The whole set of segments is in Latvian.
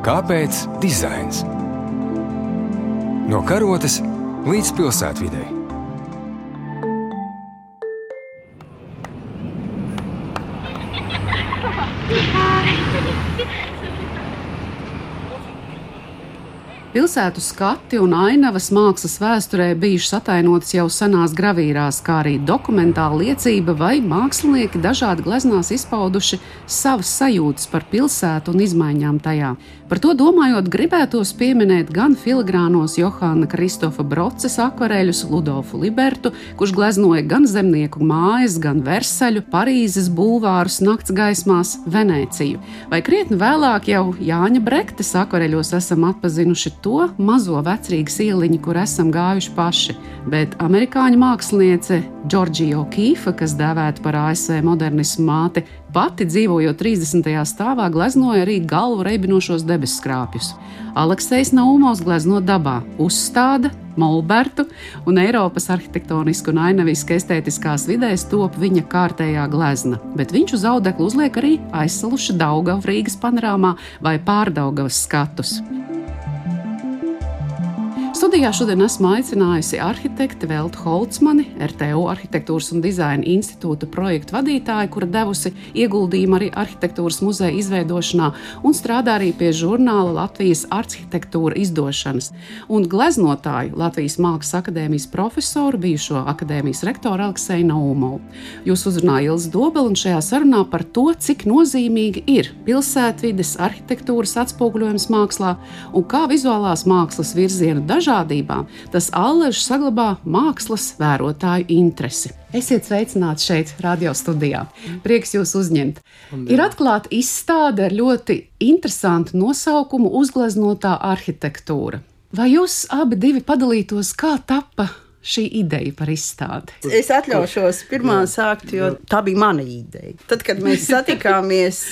Kāpēc dizains? No karotes līdz pilsētvidai. Pilsētu skati un ainavas mākslas vēsturē bijušas atainotas jau senās gravīrās, kā arī dokumentāla liecība, vai mākslinieki dažādi gleznās izpauduši savas sajūtas par pilsētu un izmaiņām tajā. Par to domājot, gribētos pieminēt gan filigrānos Johāna Kristofa Broces akvareļus, Ludolfu Libertu, kurš gleznoja gan zemnieku mājas, gan Versaļu, Parīzes bulvārus nakts gaismās, Venēciju. Vai krietni vēlāk jau Jāņa Brektes akvareļos esam atpazinuši to mazo vecrīgas ieliņu, kur esam gājuši paši, bet amerikāņu māksliniece Džordžija Kīfa, kas dēvēta par ASV modernismu māti, pati dzīvojot 30. stāvā, gleznoja arī galvu reibinošos debesskrāpjus. Aleksējs Naumovs glezno dabā, uzstāda Molbertu, un Eiropas arhitektonisku un ainavisku estētiskās vidēs top viņa kārtējā glezna, bet viņš uz audeklu uzliek arī aizsaluša Daugava Rīgas panorāmā vai pārdaugavas skatus. Studijā šodien esmu aicinājusi arhitekti Veltu Holcmani, RTU Arhitektūras un dizaina institūta projektu vadītāju, kura devusi ieguldījumu arī arhitektūras muzeja izveidošanā un strādā arī pie žurnāla Latvijas arhitektūra izdošanas, un gleznotāju Latvijas Mākslas akadēmijas profesoru, bijušo akadēmijas rektoru Alekseju Naumovu. Jūs uzrunājat Ilzi Dobeli un šajā sarunā par to, cik nozīmīgi ir pilsētvides arhitektūras atspoguļojums mākslā un kā vizuālās mākslas virziena dažādi dažādībām, tas allaž saglabā mākslas vērotāju interesi. Esiet sveicināti šeit, radio studijā. Prieks jūs uzņemt. Ir atklāta izstāde ar ļoti interesantu nosaukumu Uzgleznotā arhitektūra. Vai jūs abi padalītos, kā tapa šī ideja par izstādi? Es atļaušos pirmā sākt, jo tā bija mana ideja. Tad, kad mēs satikāmies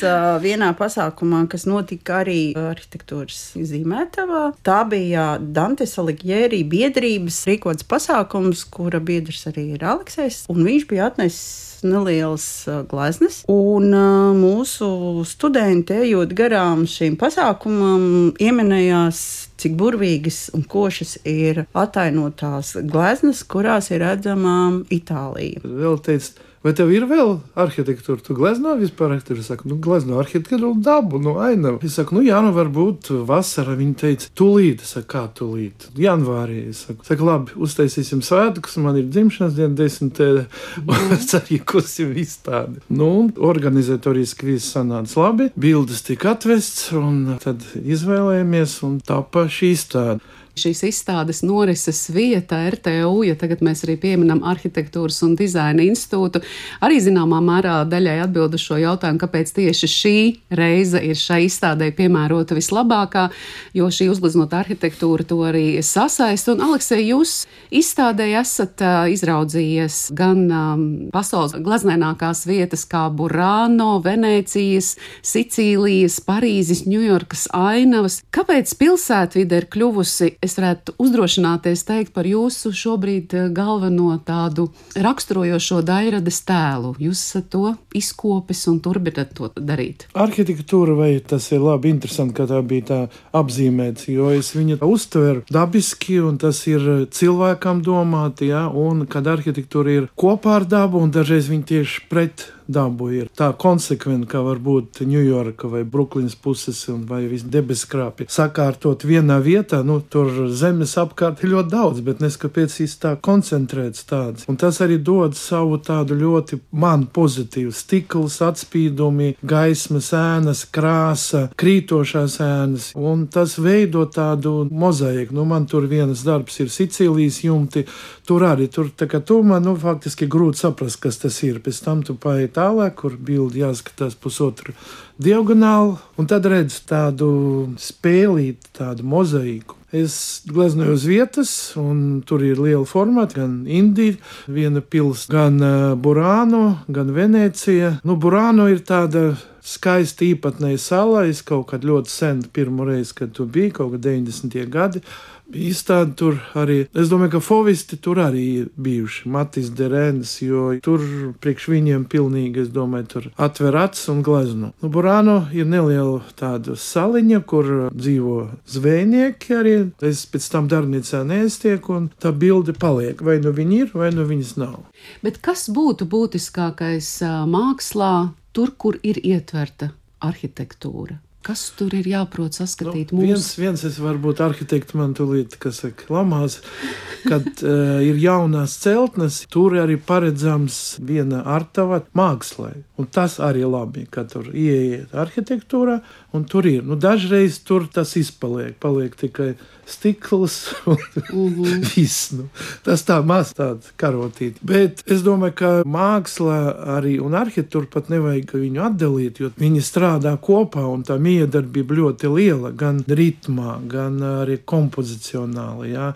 vienā pasākumā, kas notika arī arhitektūras zīmētavā, tā bija Dantes Aligjērī biedrības rīkots pasākums, kura biedrs arī ir Aleksējs, un viņš bija atnesis nelielas gleznes. Un mūsu studenti, ejot garām šīm pasākumam, ieminējās cik burvīgas un košas ir atainotās gleznas, kurās ir redzama Itālija. Vēl teicu, Vai tev ir vēl arhitektūra? Tu glezno vispār arhitektūru? Es saku, nu, glezno arhitektūru dabu, nu, ainavu. Es saku, nu, jā, nu, varbūt vasarā viņi teica, tūlīt, es saku, kā tūlīt? Janvārī, es saku, saku labi, uztaisīsim svētkus, man ir dzimšanas diena, desmitē, un es arī kursim izstādi. Nu, organizatoriski viss sanāca labi, bildes tika atvests, un tad izvēlējāmies, un tapa šī izstāde šīs izstādes norises vieta RTU, ja tagad mēs arī pieminam arhitektūras un dizaina institūtu, arī zināmā mērā daļai atbild uz šo jautājumu, kāpēc tieši šī reize ir šai izstādē piemērota vislabākā, jo šī uzgleznota arhitektūra to arī sasaist. Un, Aleksej, jūs izstādē esat uh, izraudzījies gan um, pasaules glaznēnākās vietas kā Burāno, Venēcijas, Sicīlijas, Parīzes, Ņujorkas ainavas. Kāpēc pilsētvide ir kļuvusi es varētu uzdrošināties teikt par jūsu šobrīd eh, galveno tādu raksturojošo dairades tēlu. Jūs esat to izkopis un turpināt to darīt. Arhitektūra, vai tas ir labi, interesanti, ka tā bija tā apzīmēta, jo es viņu uztveru dabiski, un tas ir cilvēkam domāti, ja, un kad arhitektūra ir kopā ar dabu, un dažreiz viņi tieši pret dabu ir tā konsekventi, kā var būt Ņujorka vai Brooklynas puses vai visi debeskrāpji. Sakārtot vienā vietā, nu, tur zemes apkārt ir ļoti daudz, bet neskapēc īsti tā koncentrēts tāds. Un tas arī dod savu tādu ļoti man pozitīvu stikls, atspīdumi, gaismas ēnas, krāsa, krītošās ēnas, un tas veido tādu mozaiku. Nu, man tur viens darbs ir Sicīlijas jumti, tur arī tur, tā kā man, nu, faktiski grūti saprast, kas tas ir. Pēc tam tu paiet tālāk, kur bildi jāskatās pusotru diagonāli, un tad redz tādu spēlīti, tādu mozaiku. Es gleznoju uz vietas, un tur ir liela formāta, gan Indija, viena pilsēta, gan Burāno, gan Venecija. Nu, Burāno ir tāda skaista īpatnēja sala. Es kaut kad ļoti sen, pirmo reizi, kad tur bija kaut kad 90. gadi, bija izstāde tur arī. Es domāju, ka fovisti tur arī ir bijuši Matis Derēns, jo tur priekš viņiem pilnīgi, es domāju, tur atver acis un glezno. Nu, Burāno ir neliela tāda saliņa, kur dzīvo zvejnieki arī. Es pēc tam darbnīcā neestieku, un tā bilde paliek. Vai nu viņi ir, vai nu viņas nav. Bet kas būtu būtiskākais mākslā, tur, kur ir ietverta arhitektūra? Kas tur ir jāprot saskatīt? Nu, viens, viens es varu būt arhitekts, man tūlīt, kas saka, lamās, kad uh, ir jaunās celtnes, tur arī paredzams viena artava mākslai. Un tas arī labi, ka tur ieiet arhitektūrā, un tur ir. Nu, dažreiz tur tas izpaliek, paliek tikai stikls un viss. Nu, tas tā maz tāds karotīti. Bet es domāju, ka māksla arī un arhitektūra pat nevajag viņu atdalīt, jo viņi strādā kopā un tā miedarbība ļoti liela gan ritmā, gan arī kompozicionāli. Jā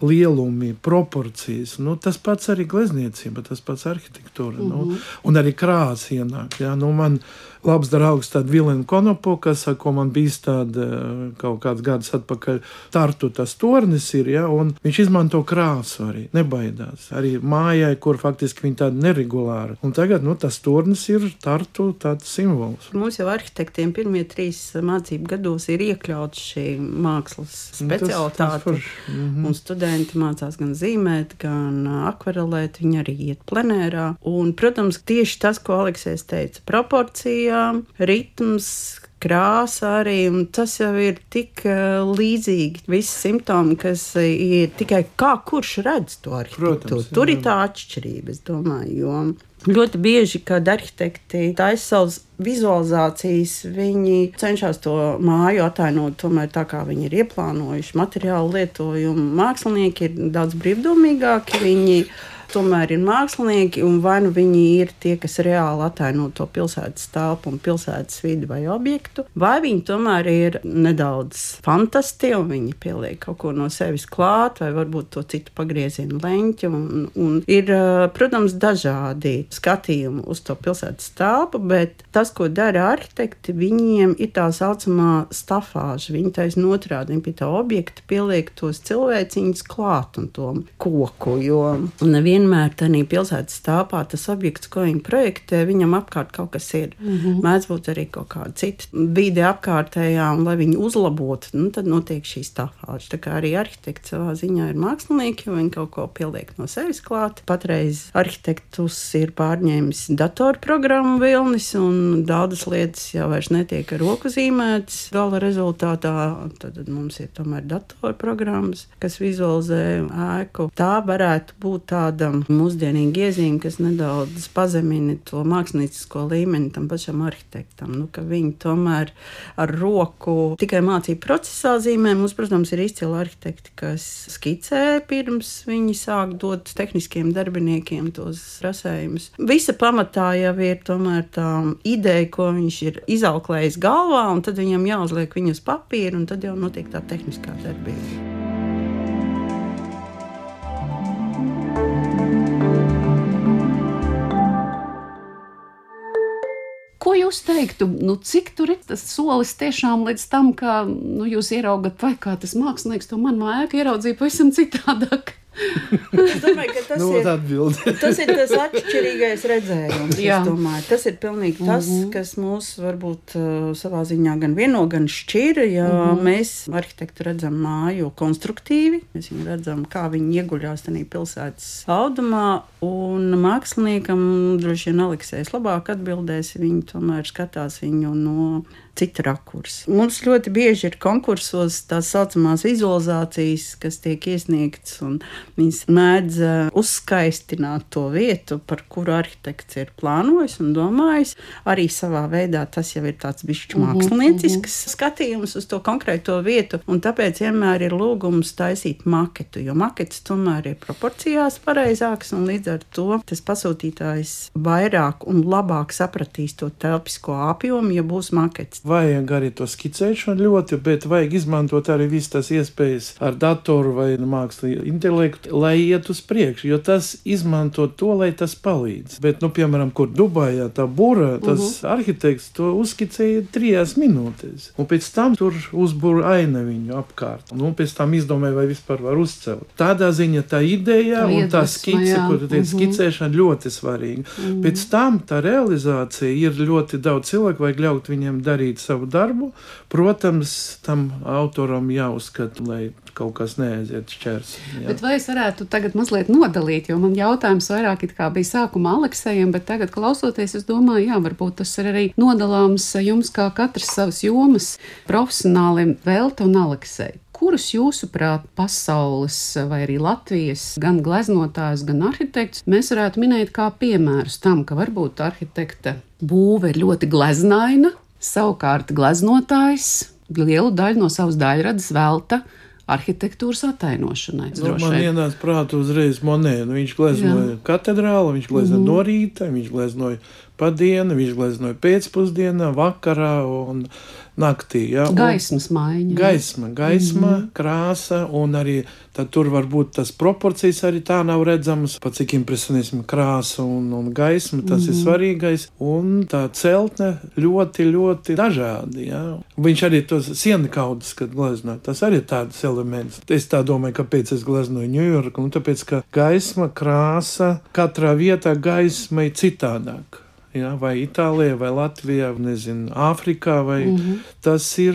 lielumi, proporcijas. Nu, tas pats arī glezniecība, tas pats arhitektūra. Mm -hmm. nu, mhm. un arī krāsa ienāk. Ja? Nu, man labs draugs, tāda Vilna Konopo, kas, ko man bija tāda eh, kaut kāds gadus atpakaļ, tartu tas tornis ir, ja, un viņš izmanto krāsu arī, nebaidās. Arī mājai, kur faktiski viņa tāda neregulāra. Un tagad, nu, tas tornis ir tartu tāds simbols. Mums jau arhitektiem pirmie trīs mācību gados ir iekļauts šī mākslas specialitāte. Tas, tas mm -hmm. Studenti mācās gan zīmēt, gan akvarelēt, viņi arī iet plenērā. Un, protams, tieši tas, ko Aleksējs teica, proporcija melodijām, ritms, krāsa arī, un tas jau ir tik uh, līdzīgi. Visi simptomi, kas ir tikai kā kurš redz to arhitektūru. Tur ir tā atšķirība, es domāju. Jo Ļoti bieži, kad arhitekti taisa savas vizualizācijas, viņi cenšas to māju attēlot tomēr tā, kā viņi ir ieplānojuši. Materiālu lietojumu mākslinieki ir daudz brīvdomīgāki. Viņi tomēr ir mākslinieki, un vai nu viņi ir tie, kas reāli attēlo to pilsētas telpu un pilsētas vidi vai objektu, vai viņi tomēr ir nedaudz fantastiski un viņi pieliek kaut ko no sevis klāt, vai varbūt to citu pagriezienu leņķi. Un, un ir, protams, dažādi skatījumi uz to pilsētas telpu, bet tas, ko dara arhitekti, viņiem ir tā saucamā stafāža. Viņi taisno otrādi pie tā objekta pieliek tos cilvēciņus klāt un to koku, jo nevienam vienmēr tādā pilsētas stāvā tas objekts, ko viņi projektē, viņam apkārt kaut kas ir. Mm -hmm. Mēdz būt arī kaut kāda cita vide apkārtējā, un lai viņi uzlabotu, nu, tad notiek šī stāvāža. Tā kā arī arhitekts savā ziņā ir mākslinieki, jo viņi kaut ko pieliek no sevis klāt. Patreiz arhitektus ir pārņēmis datorprogrammu vilnis, un daudzas lietas jau vairs netiek ar roku zīmētas. Gala rezultātā tad mums ir tomēr datorprogrammas, kas vizualizē ēku. Tā varētu būt tāda tāda mūsdienīga iezīme, kas nedaudz pazemina to māksliniecisko līmeni tam pašam arhitektam. Nu, viņi tomēr ar roku tikai mācību procesā zīmē. Mums, protams, ir izcili arhitekti, kas skicē pirms viņi sāk dot tehniskiem darbiniekiem tos rasējumus. Visa pamatā jau ir tomēr tā ideja, ko viņš ir izauklējis galvā, un tad viņam jāuzliek viņu uz papīra, un tad jau notiek tā tehniskā darbība. Jūs teiktu, nu, cik tur ir tas solis tiešām līdz tam, ka nu, jūs ieraugat, vai kā tas mākslinieks to man mājā ieraudzīja pavisam citādāk? Es domāju, ka tas, nu, ir, tas ir tas atšķirīgais redzējums. Tas ir pilnīgi tas, mm -hmm. kas mūs varbūt uh, savā ziņā gan vieno, gan šķir. Ja mm -hmm. mēs arhitektu redzam māju konstruktīvi, mēs viņu redzam, kā viņi ieguļās tajā pilsētas audumā, un māksliniekam droši vien Aleksējs labāk atbildēs, viņi tomēr skatās viņu no cita rakursa. Mums ļoti bieži ir konkursos tās saucamās vizualizācijas, kas tiek iesniegtas, un viņas mēdz uh, uzskaistināt to vietu, par kuru arhitekts ir plānojis un domājis. Arī savā veidā tas jau ir tāds bišķi mhm, māksliniecisks uh -huh. skatījums uz to konkrēto vietu, un tāpēc vienmēr ir lūgums taisīt maketu, jo makets tomēr ir proporcijās pareizāks, un līdz ar to tas pasūtītājs vairāk un labāk sapratīs to telpisko apjomu, ja būs makets vajag arī to skicēšanu ļoti, bet vajag izmantot arī visas tās iespējas ar datoru vai mākslinieku intelektu, lai iet uz priekšu, jo tas izmanto to, lai tas palīdz. Bet, nu, piemēram, kur Dubajā tā būra, tas uh -huh. arhitekts to uzskicēja trijās minūtēs, un pēc tam tur uzbūra ainaviņu apkārt, un, un pēc tam izdomāja, vai vispār var uzcelt. Tādā ziņā tā ideja tā un tā skice, kur tu teici, uh -huh. skicēšana ļoti svarīga. Uh -huh. Pēc tam tā realizācija ir ļoti daudz cilvēku, vajag ļaut viņiem darīt savu darbu. Protams, tam autoram jāuzskata, lai kaut kas neaiziet šķērs. Jā. Bet vai es varētu tagad mazliet nodalīt, jo man jautājums vairāk bija sākumā Aleksējiem, bet tagad klausoties, es domāju, jā, varbūt tas ir arī nodalāms jums kā katrs savas jomas profesionāliem Velta un Aleksēja. Kurus jūsuprāt, pasaules vai arī Latvijas gan gleznotājs, gan arhitekts mēs varētu minēt kā piemērus tam, ka varbūt arhitekta būve ir ļoti gleznaina, savukārt gleznotājs lielu daļu no savas daļradas velta arhitektūras attēlošanai. Nu, man ienāca prātā uzreiz monēta. Nu, viņš gleznoja katedrālu, viņš gleznoja mm -hmm. no rīta, viņš gleznoja pa dienu, viņš gleznoja pēcpusdienā, vakarā un naktī. Ja? Gaismas maiņa. Gaisma, gaisma mm -hmm. krāsa, un arī tur var būt tas proporcijas arī tā nav redzamas, pa cik impresionismu krāsa un, un gaisma, tas mm -hmm. ir mhm. svarīgais, un tā celtne ļoti, ļoti dažādi. Ja? Viņš arī tos sienu kaudas, kad gleznoja, tas arī ir tāds elements. Es tā domāju, kāpēc es gleznoju Ņujorku, un tāpēc, ka gaisma, krāsa, katrā vietā gaisma ir citādāka ja, vai Itālijā, vai Latvijā, nezinu, Āfrikā, vai mm -hmm. tas ir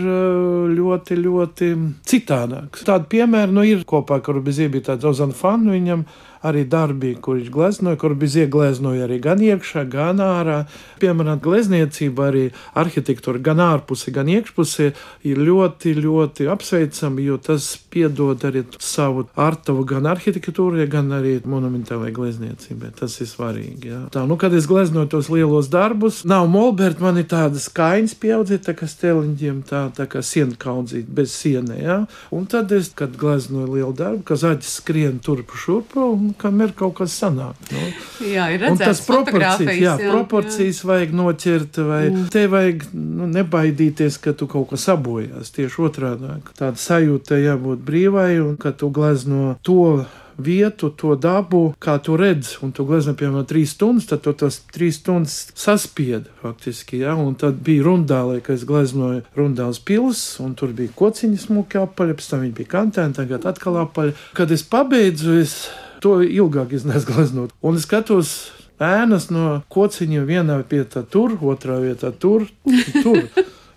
ļoti, ļoti citādāks. Tādi piemēri nu, ir kopā, kur bija tāds Ozana Fanu viņam arī darbi, kur viņš gleznoja, kur bija iegleznoja arī gan iekšā, gan ārā. Piemēram, glezniecība, arī arhitektūra gan ārpusē, gan iekšpusē ir ļoti, ļoti apsveicama, jo tas piedod arī savu artavu gan arhitektūrai, gan arī monumentālajai glezniecībai. Tas ir svarīgi. Jā. Tā, nu, kad es gleznoju tos lielos darbus, nav molberta, man ir tādas kainas pieaudzīt, tā kā steliņģiem, tā, tā kā siena kaudzīt bez sienē. Jā. Un tad es, kad gleznoju lielu darbu, kad zaķis skrien turpu šurpu, un kam ir kaut kas sanāk. Nu. Jā, ir redzēts, tas proporcijas, jā, jā, proporcijas jā. vajag noķert, vai mm. te vajag nu, nebaidīties, ka tu kaut kas sabojās. Tieši otrādi - tāda sajūta jābūt brīvai un ka tu glezno to vietu, to dabu, kā tu redzi, un tu glezno, piemēram, trīs stundas, tad tu tos trīs stundas saspiedi faktiski, ja, un tad bija rundālē, ka es gleznoju rundāls pils, un tur bija kociņas smuki apaļi, pēc tam viņi bija kantēni, tagad atkal apaļi. Kad es pabeidzu, es to ilgāk iznesu gleznot. Un es skatos ēnas no kociņiem vienā vietā tur, otrā vietā tur, tur.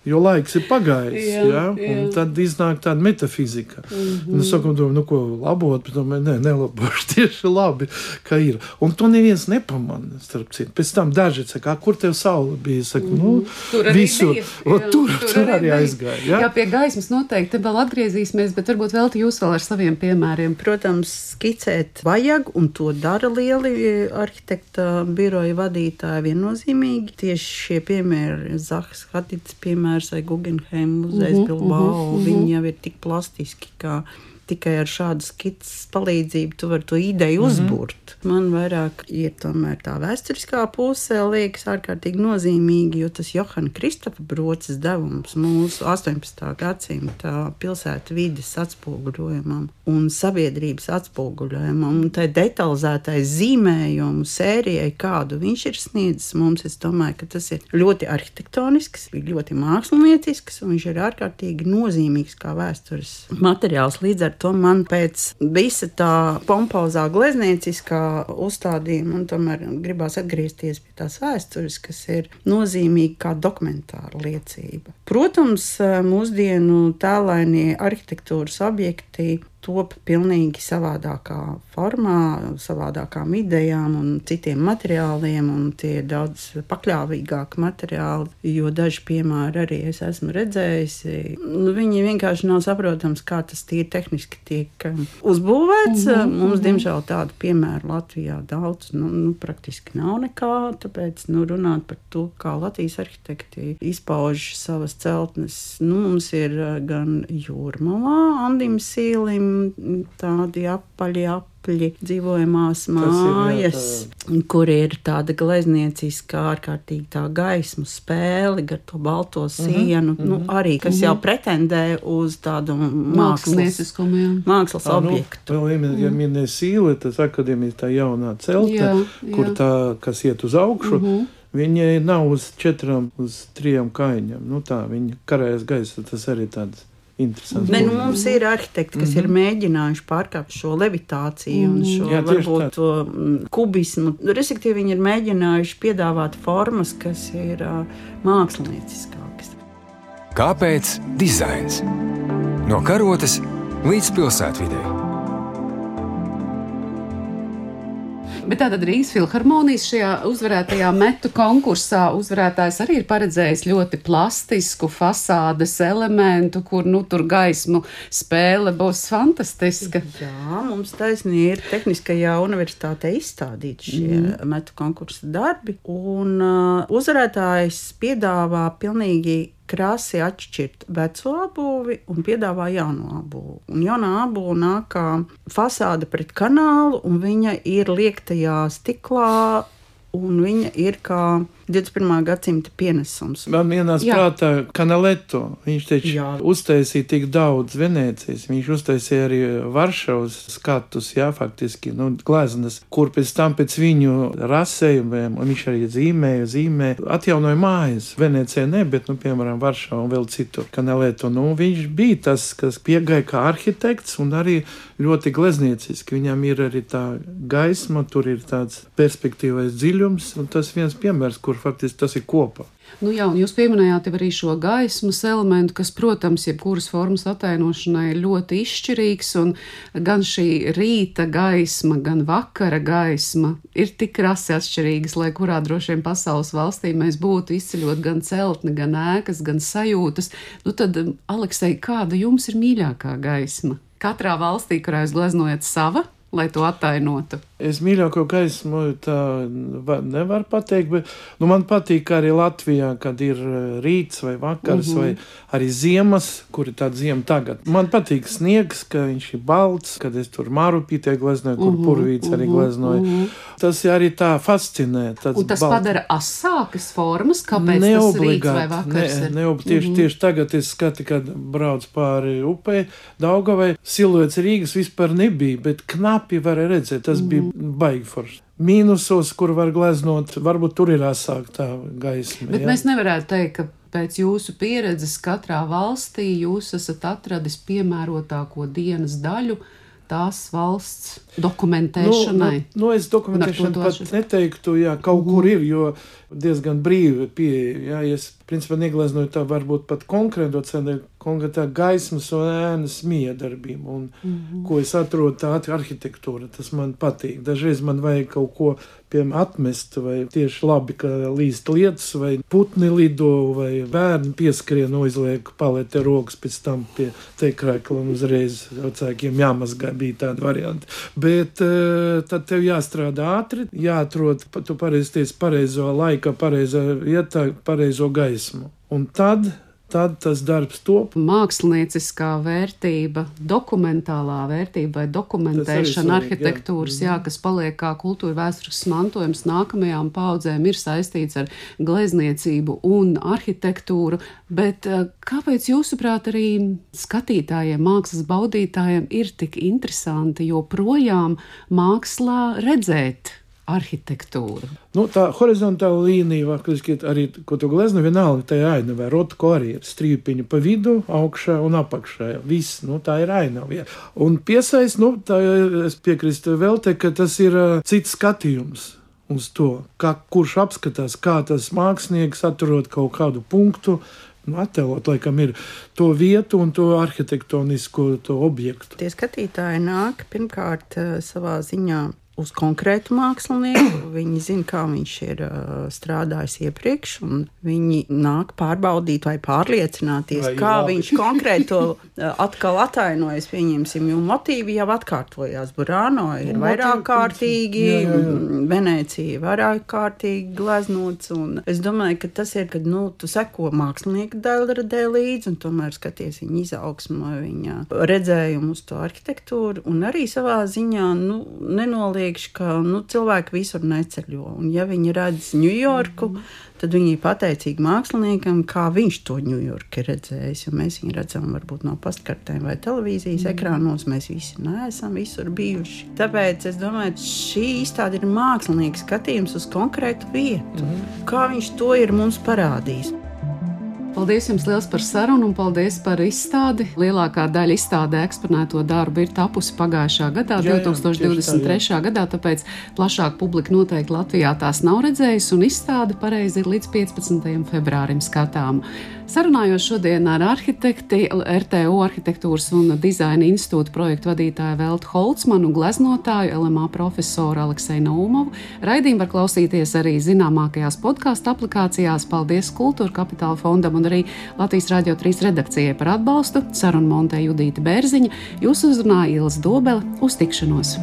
Jo laiks ir pagājis. jā, ja? jā. Tad iznāk tāda metafizika. Mm -hmm. Es saku, domāju, nu, ko labot, bet domāju, nē, nelabošu tieši labi, ka ir. Un to neviens nepamanā, starp citu. Pēc tam daži saka, kur tev saule bija? Saku, nu, mm -hmm. tur visur. Bija, jā, tur, tur, tur arī, arī aizgāja. Jā? jā, pie gaismas noteikti te vēl atgriezīsimies, bet varbūt vēl jūs vēl ar saviem piemēriem. Protams, skicēt vajag, un to dara lieli arhitekta biroja vadītāji viennozīmīgi. Tieši šie piemēri, Zahas Hatits piemērs, piemērs vai Guggenheim muzejs uh -huh, Bilbao, uh -huh. viņi jau ir tik plastiski, ka tikai ar šādu skices palīdzību tu vari to ideju mm -hmm. uzbūrt. Man vairāk ir tomēr tā vēsturiskā puse, liekas, ārkārtīgi nozīmīga, jo tas Johana Kristofa broces devums mūsu 18. gadsimta pilsētu vides atspoguļojumam un sabiedrības atspoguļojumam un tai detalizētai zīmējumu sērijai, kādu viņš ir sniedzis mums, es domāju, ka tas ir ļoti arhitektonisks, ļoti māksliniecisks un viņš ir ārkārtīgi nozīmīgs kā vēstures materiāls. Līdz ar to man pēc visa tā pompozā gleznieciskā uzstādījuma, un tomēr gribās atgriezties pie tās vēstures, kas ir nozīmīga kā dokumentāra liecība. Protams, mūsdienu tēlainie arhitektūras objekti top pilnīgi savādākā formā, savādākām idejām un citiem materiāliem, un tie ir daudz pakļāvīgāki materiāli, jo daži piemēri arī es esmu redzējis. Nu, viņi vienkārši nav saprotams, kā tas tīri tehniski tiek uzbūvēts. Mm -hmm, Mums, diemžēl, tādu piemēru Latvijā daudz, nu, nu praktiski nav nekā, tāpēc nu, runāt par to, kā Latvijas arhitekti izpauž savas celtnes. Nu, mums ir uh, gan jūrmalā, Andim Sīlim, tādi apaļi, apli, dzīvojamās mājas, ir, kur ir tāda gleznieciska, ārkārtīgi tā gaismu spēle gar to balto mhm, sienu, mm -hmm. nu, arī, kas mm -hmm. jau pretendē uz tādu mākslas, mākslas à, objektu. Nu, vēl, ja minēja sīle, tas akadēmija tā jaunā celta, jā, jā. kur tā, kas iet uz augšu. Mm -hmm. Viņai nav uz četrām, uz trijām kājām. Nu, tā viņa karājas gaisa, tas arī tāds interesants. Ne, nu, mums ir arhitekti, kas mm -hmm. ir mhm. mēģinājuši pārkāpt šo levitāciju un šo Jā, varbūt to mm, kubismu. Respektīvi, viņi ir mēģinājuši piedāvāt formas, kas ir uh, mākslinieckākas. Kāpēc dizains? No karotes līdz pilsētvidē. Bet tātad Rīgas filharmonijas šajā uzvarētajā metu konkursā uzvarētājs arī ir paredzējis ļoti plastisku fasādes elementu, kur nu tur gaismu spēle būs fantastiska. Jā, mums taisnība ir Tehniskajā universitātē izstādīti šie mm. metu konkursa darbi, un uh, uzvarētājs piedāvā pilnīgi krāsi atšķirt veco apbūvi un piedāvā jauno apbūvi. Un jaunā apbūve nāk kā fasāde pret kanālu, un viņa ir liektajā stiklā, un viņa ir kā 21. gadsimta pienesums. Man vienās Jā. prātā Kanaleto. Viņš taču Jā. uztaisīja tik daudz Venēcijas. Viņš uztaisīja arī Varšavas skatus, jā, faktiski, nu, gleznas, kur pēc tam pēc viņu rasējumiem, un viņš arī zīmēja, zīmēja, atjaunoja mājas. Venecijā ne, bet, nu, piemēram, Varšavā un vēl citur. Kanaleto, nu, viņš bija tas, kas piegāja kā arhitekts un arī ļoti gleznieciski. Viņam ir arī tā gaisma, tur ir tāds perspektīvais dziļums, un tas viens piemērs, kur kur faktiski tas ir kopā. Nu jā, un jūs pieminējāt arī šo gaismas elementu, kas, protams, jebkuras formas attēlošanai ir ļoti izšķirīgs. Gan šī rīta gaisma, gan vakara gaisma ir tik krasi atšķirīgas, lai kurā droši vien pasaules valstī mēs būtu izceļot gan celtni, gan ēkas, gan sajūtas. Nu tad, Aleksei, kāda jums ir mīļākā gaisma? Katrā valstī, kurā jūs gleznojat sava, lai to attainotu? Es mīļāko gaismu tā nevaru pateikt, bet nu, man patīk arī Latvijā, kad ir e, rīts vai vakars, uh -huh. vai arī ziemas, kur ir tāda ziema tagad. Man patīk sniegs, ka viņš ir balts, kad es tur mārupītē gleznoju, kur uh -huh, purvīts arī gleznoju. Uh -huh. Tas arī tā fascinē. Un tas balts. padara asākas formas, kāpēc neobligāti, tas rīts vai vakars ne, ir? Neob, tieši, uh -huh. tieši tagad es skatu, kad brauc pāri upē, Daugavai, siluets Rīgas vispār nebija, bet knapi varēja redzēt, tas -huh. bija baigi forši. Mīnusos, kur var gleznot, varbūt tur ir asāk tā gaisma. Bet jā. mēs nevarētu teikt, ka pēc jūsu pieredzes katrā valstī jūs esat atradis piemērotāko dienas daļu tās valsts dokumentēšanai. Nu, nu, nu es dokumentēšanu pat neteiktu, jā, kaut mm. kur ir, jo diezgan brīvi pieeja. Ja es principā negleznoju tā varbūt pat konkrēto cenu, konkrētā gaismas un ēnas miedarbību, un mm -hmm. ko es atrodu tā arhitektūra, tas man patīk. Dažreiz man vajag kaut ko, piemēram, atmest, vai tieši labi, ka līst lietas, vai putni lido, vai bērni pieskrien, uzliek palete rokas pēc tam pie tekrēkla un uzreiz vecākiem jāmazgā, bija tāda varianta. Bet uh, tad tev jāstrādā ātri, jāatrod, tu pareizi tiesi pareizo laiku, pareizo vietā, pareizo gaismu. Un tad tad tas darbs top. Mākslinieckā vērtība, dokumentālā vērtība vai dokumentēšana arhitektūras, jā. Jā, kas paliek kā kultūra vēsturisks mantojums nākamajām paudzēm, ir saistīts ar glezniecību un arhitektūru. Bet eh, kāpēc, jūsuprāt, arī skatītājiem, mākslas baudītājiem ir tik interesanti joprojām mākslā redzēt? Arhitektūru. Nu, tā horizontāla līnija, faktiski arī, ko tu glezno, vienalga tā ir ainava. Rotko arī ir strīpiņa pa vidu, augšā un apakšā. Viss, nu, tā ir ainava. Ja. Un piesaist, nu, tā es piekrīstu vēl te, ka tas ir uh, cits skatījums. Uz to, kā, kurš apskatās, kā tas mākslinieks atrod kaut kādu punktu, nu, attēlot, laikam, ir to vietu un to arhitektonisko to objektu. Tie skatītāji nāk pirmkārt savā ziņā uz konkrētu mākslinieku. Viņi zina, kā viņš ir uh, strādājis iepriekš, un viņi nāk pārbaudīt vai pārliecināties, vai kā labi. viņš konkrēti to uh, atkal atainojas. Pieņemsim, jo motīvi jau atkārtojās. Burāno ir vairāk kārtīgi, jā, jā, jā. Venecija vairāk kārtīgi gleznots. Es domāju, ka tas ir, kad nu, tu seko mākslinieka daļradē līdzi un tomēr skaties viņa izaugsmu, viņa redzējumu uz to arhitektūru un arī savā ziņā nu, nenoliedz liekš, ka nu, cilvēki visur neceļo. Un, ja viņi redz Ņujorku, mm. tad viņi ir pateicīgi māksliniekam, kā viņš to Ņujorku ir redzējis. Jo mēs viņu redzam varbūt no pastkartēm vai televīzijas mm. ekrānos. Mēs visi neesam visur bijuši. Tāpēc es domāju, ka šī izstāde ir mākslinieks skatījums uz konkrētu vietu. Mm. Kā viņš to ir mums parādījis. Paldies jums liels par sarunu un paldies par izstādi. Lielākā daļa izstādē eksponēto darbu ir tapusi pagājušā gadā, jā, 2023. Jā, tā, gadā, tāpēc plašāk publika noteikti Latvijā tās nav redzējusi, un izstāde pareizi ir līdz 15. februārim skatāma. Sarunājos šodien ar arhitekti, RTO arhitektūras un dizaina institūta projektu vadītāju Veltu Holcmanu un gleznotāju LMA profesoru Aleksēju Naumovu. Raidījumu var klausīties arī zināmākajās podkāstu aplikācijās. Paldies Kultūra Kapitāla fondam un arī Latvijas Rādio 3 redakcijai par atbalstu. Sarunu montē Judīta Bērziņa, jūs uzrunāja Ilas Dobele uz tikšanos!